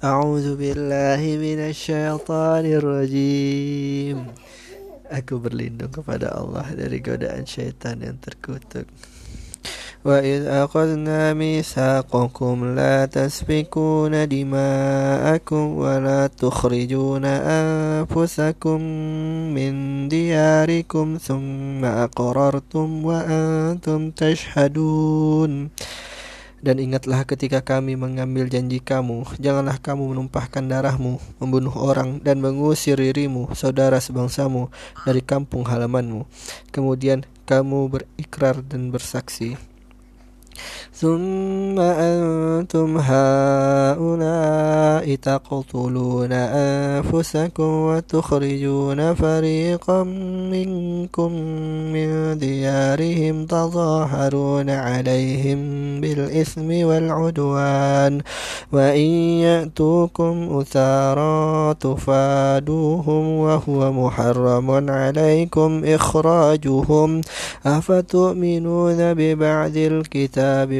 أعوذ بالله من الشيطان الرجيم Aku berlindung kepada Allah dari godaan syaitan yang terkutuk. Wa id aqadna mitsaqakum la tasfikuna dima'akum wa la tukhrijuna anfusakum min diyarikum thumma aqrartum wa antum tashhadun. Dan ingatlah ketika kami mengambil janji kamu, janganlah kamu menumpahkan darahmu, membunuh orang, dan mengusir dirimu, saudara sebangsamu, dari kampung halamanmu. Kemudian kamu berikrar dan bersaksi. ثم أنتم هؤلاء تقتلون أنفسكم وتخرجون فريقا منكم من ديارهم تظاهرون عليهم بالإثم والعدوان وإن يأتوكم أثارا تفادوهم وهو محرم عليكم إخراجهم أفتؤمنون ببعد الكتاب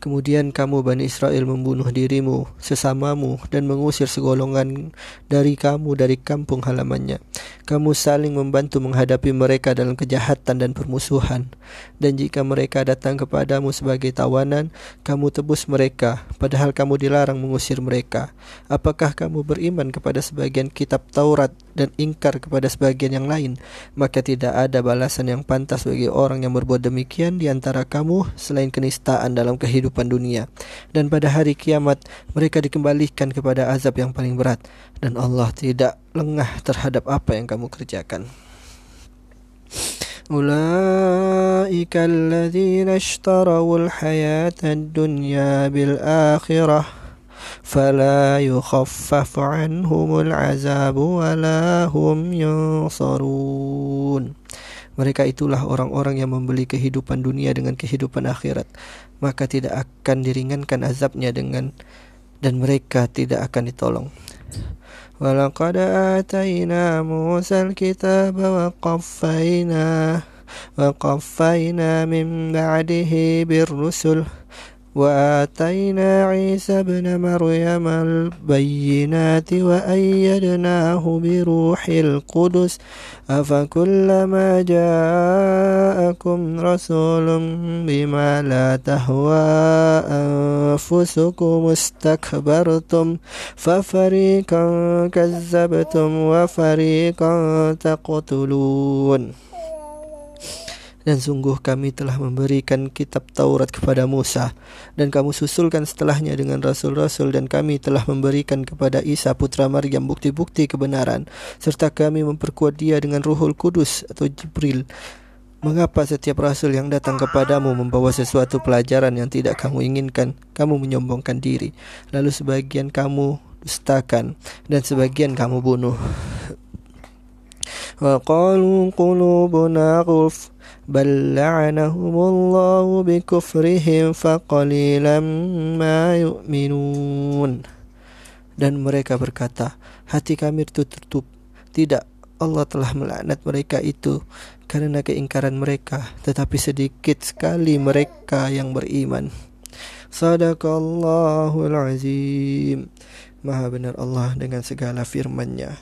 Kemudian kamu Bani Israel membunuh dirimu, sesamamu, dan mengusir segolongan dari kamu dari kampung halamannya. Kamu saling membantu menghadapi mereka dalam kejahatan dan permusuhan. Dan jika mereka datang kepadamu sebagai tawanan, kamu tebus mereka, padahal kamu dilarang mengusir mereka. Apakah kamu beriman kepada sebagian kitab Taurat dan ingkar kepada sebagian yang lain? Maka tidak ada balasan yang pantas bagi orang yang berbuat demikian di antara kamu selain kenistaan dalam kehidupan kehidupan dunia dan pada hari kiamat mereka dikembalikan kepada azab yang paling berat dan Allah tidak lengah terhadap apa yang kamu kerjakan. أولئك الذين اشتروا الحياة الدنيا بالآخرة فلا يخفف عنهم العذاب ولا هم ينصرون Mereka itulah orang-orang yang membeli kehidupan dunia dengan kehidupan akhirat. Maka tidak akan diringankan azabnya dengan dan mereka tidak akan ditolong. ولقد آتينا موسى الكتاب وقفينا وقفينا من بعده بالرسل وآتينا عيسى ابن مريم البينات وأيدناه بروح القدس أفكلما جاءكم رسول بما لا تهوى أنفسكم استكبرتم ففريقا كذبتم وفريقا تقتلون Dan sungguh kami telah memberikan kitab Taurat kepada Musa Dan kamu susulkan setelahnya dengan Rasul-Rasul Dan kami telah memberikan kepada Isa putra Maryam bukti-bukti kebenaran Serta kami memperkuat dia dengan Ruhul Kudus atau Jibril Mengapa setiap rasul yang datang kepadamu membawa sesuatu pelajaran yang tidak kamu inginkan, kamu menyombongkan diri, lalu sebagian kamu dustakan dan sebagian kamu bunuh. وقالوا قلوبنا غلف بل لعنهم الله بكفرهم فقليلا ما يؤمنون dan mereka berkata hati kami tertutup tidak Allah telah melaknat mereka itu karena keingkaran mereka tetapi sedikit sekali mereka yang beriman Sadaqallahul azim Maha benar Allah dengan segala firman-Nya